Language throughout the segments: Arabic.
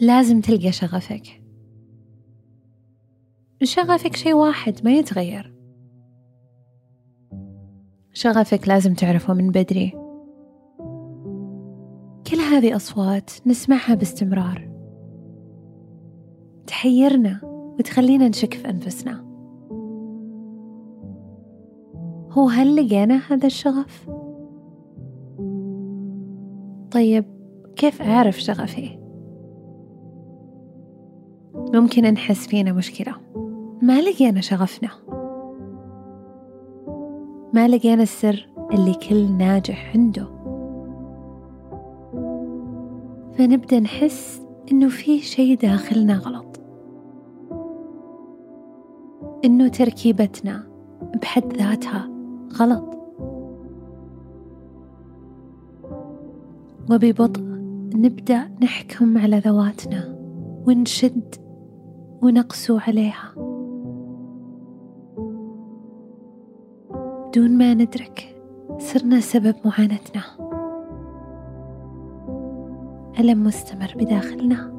لازم تلقى شغفك. شغفك شيء واحد ما يتغير. شغفك لازم تعرفه من بدري. كل هذه أصوات نسمعها باستمرار. تحيرنا وتخلينا نشك في أنفسنا. هو هل لقينا هذا الشغف؟ طيب كيف أعرف شغفي؟ ممكن نحس فينا مشكلة. ما لقينا شغفنا. ما لقينا السر اللي كل ناجح عنده. فنبدأ نحس إنه في شي داخلنا غلط. إنه تركيبتنا بحد ذاتها غلط. وببطء نبدأ نحكم على ذواتنا ونشد ونقسو عليها. دون ما ندرك صرنا سبب معاناتنا. ألم مستمر بداخلنا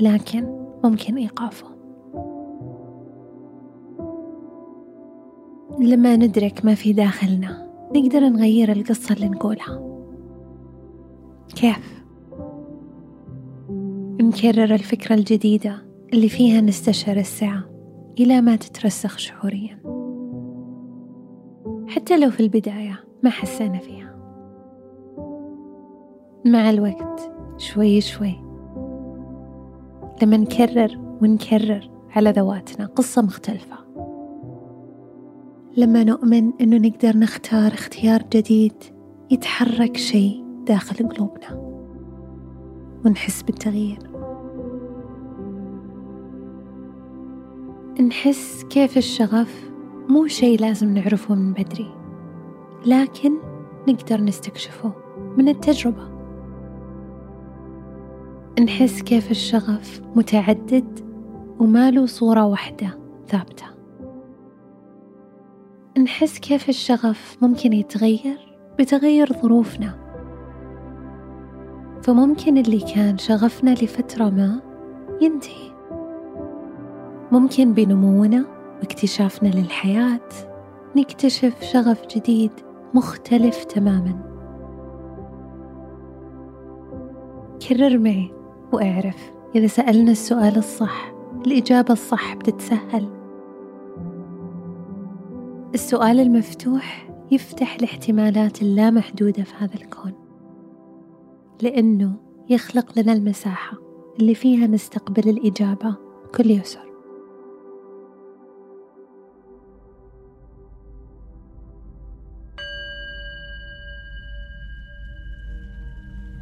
لكن ممكن إيقافه. لما ندرك ما في داخلنا نقدر نغير القصة اللي نقولها. كيف؟ نكرر الفكرة الجديدة. اللي فيها نستشعر السعة إلى ما تترسخ شعوريا. حتى لو في البداية ما حسينا فيها. مع الوقت شوي شوي لما نكرر ونكرر على ذواتنا قصة مختلفة. لما نؤمن أنه نقدر نختار اختيار جديد يتحرك شيء داخل قلوبنا. ونحس بالتغيير. نحس كيف الشغف مو شيء لازم نعرفه من بدري لكن نقدر نستكشفه من التجربة. نحس كيف الشغف متعدد وما له صورة واحدة ثابتة. نحس كيف الشغف ممكن يتغير بتغير ظروفنا. فممكن اللي كان شغفنا لفترة ما ينتهي. ممكن بنمونا واكتشافنا للحياة نكتشف شغف جديد مختلف تماما. كرر معي واعرف إذا سألنا السؤال الصح الإجابة الصح بتتسهل. السؤال المفتوح يفتح الاحتمالات اللامحدودة في هذا الكون لأنه يخلق لنا المساحة اللي فيها نستقبل الإجابة بكل يسر.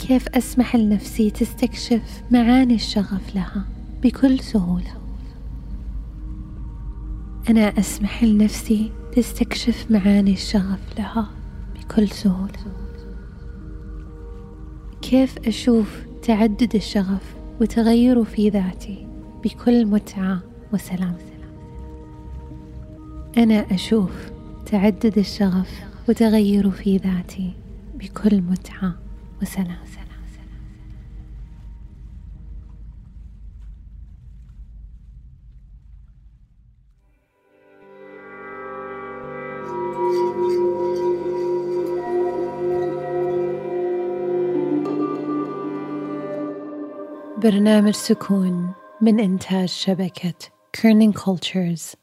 كيف أسمح لنفسي تستكشف معاني الشغف لها بكل سهولة؟ أنا أسمح لنفسي تستكشف معاني الشغف لها بكل سهولة. كيف أشوف تعدد الشغف وتغيره في ذاتي بكل متعة وسلام؟ أنا أشوف تعدد الشغف وتغيره في ذاتي بكل متعة وسلام. برنامج سكون من إنتاج شبكة كيرنينج كولتشرز